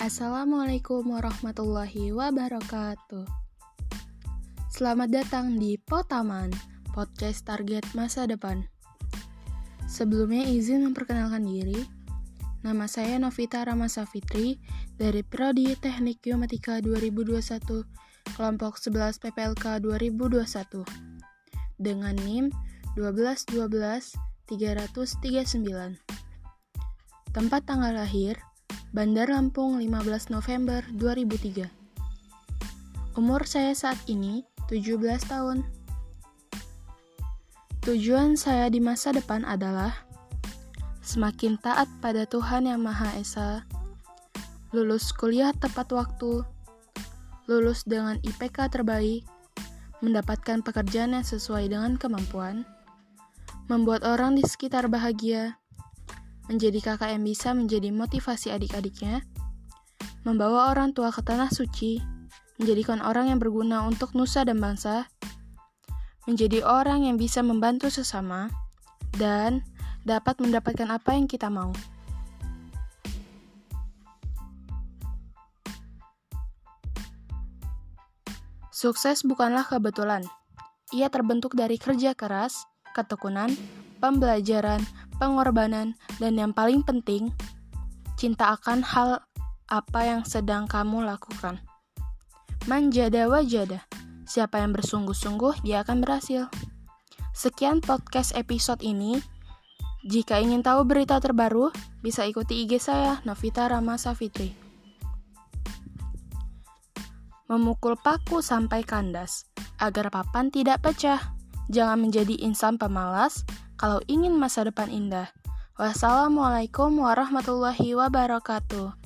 Assalamualaikum warahmatullahi wabarakatuh. Selamat datang di Potaman, podcast target masa depan. Sebelumnya izin memperkenalkan diri. Nama saya Novita Ramasa Fitri dari Prodi Teknik Geomatika 2021, kelompok 11 PPLK 2021. Dengan NIM 1212 339. Tempat tanggal lahir Bandar Lampung 15 November 2003 Umur saya saat ini 17 tahun. Tujuan saya di masa depan adalah Semakin taat pada Tuhan Yang Maha Esa Lulus kuliah tepat waktu Lulus dengan IPK terbaik Mendapatkan pekerjaan yang sesuai dengan kemampuan Membuat orang di sekitar bahagia menjadi kakak yang bisa menjadi motivasi adik-adiknya, membawa orang tua ke tanah suci, menjadikan orang yang berguna untuk nusa dan bangsa, menjadi orang yang bisa membantu sesama, dan dapat mendapatkan apa yang kita mau. Sukses bukanlah kebetulan. Ia terbentuk dari kerja keras, ketekunan, pembelajaran, pengorbanan, dan yang paling penting, cinta akan hal apa yang sedang kamu lakukan. Manjada wajada, siapa yang bersungguh-sungguh dia akan berhasil. Sekian podcast episode ini. Jika ingin tahu berita terbaru, bisa ikuti IG saya, Novita Rama Safitri. Memukul paku sampai kandas, agar papan tidak pecah. Jangan menjadi insan pemalas, kalau ingin masa depan indah. Wassalamualaikum warahmatullahi wabarakatuh.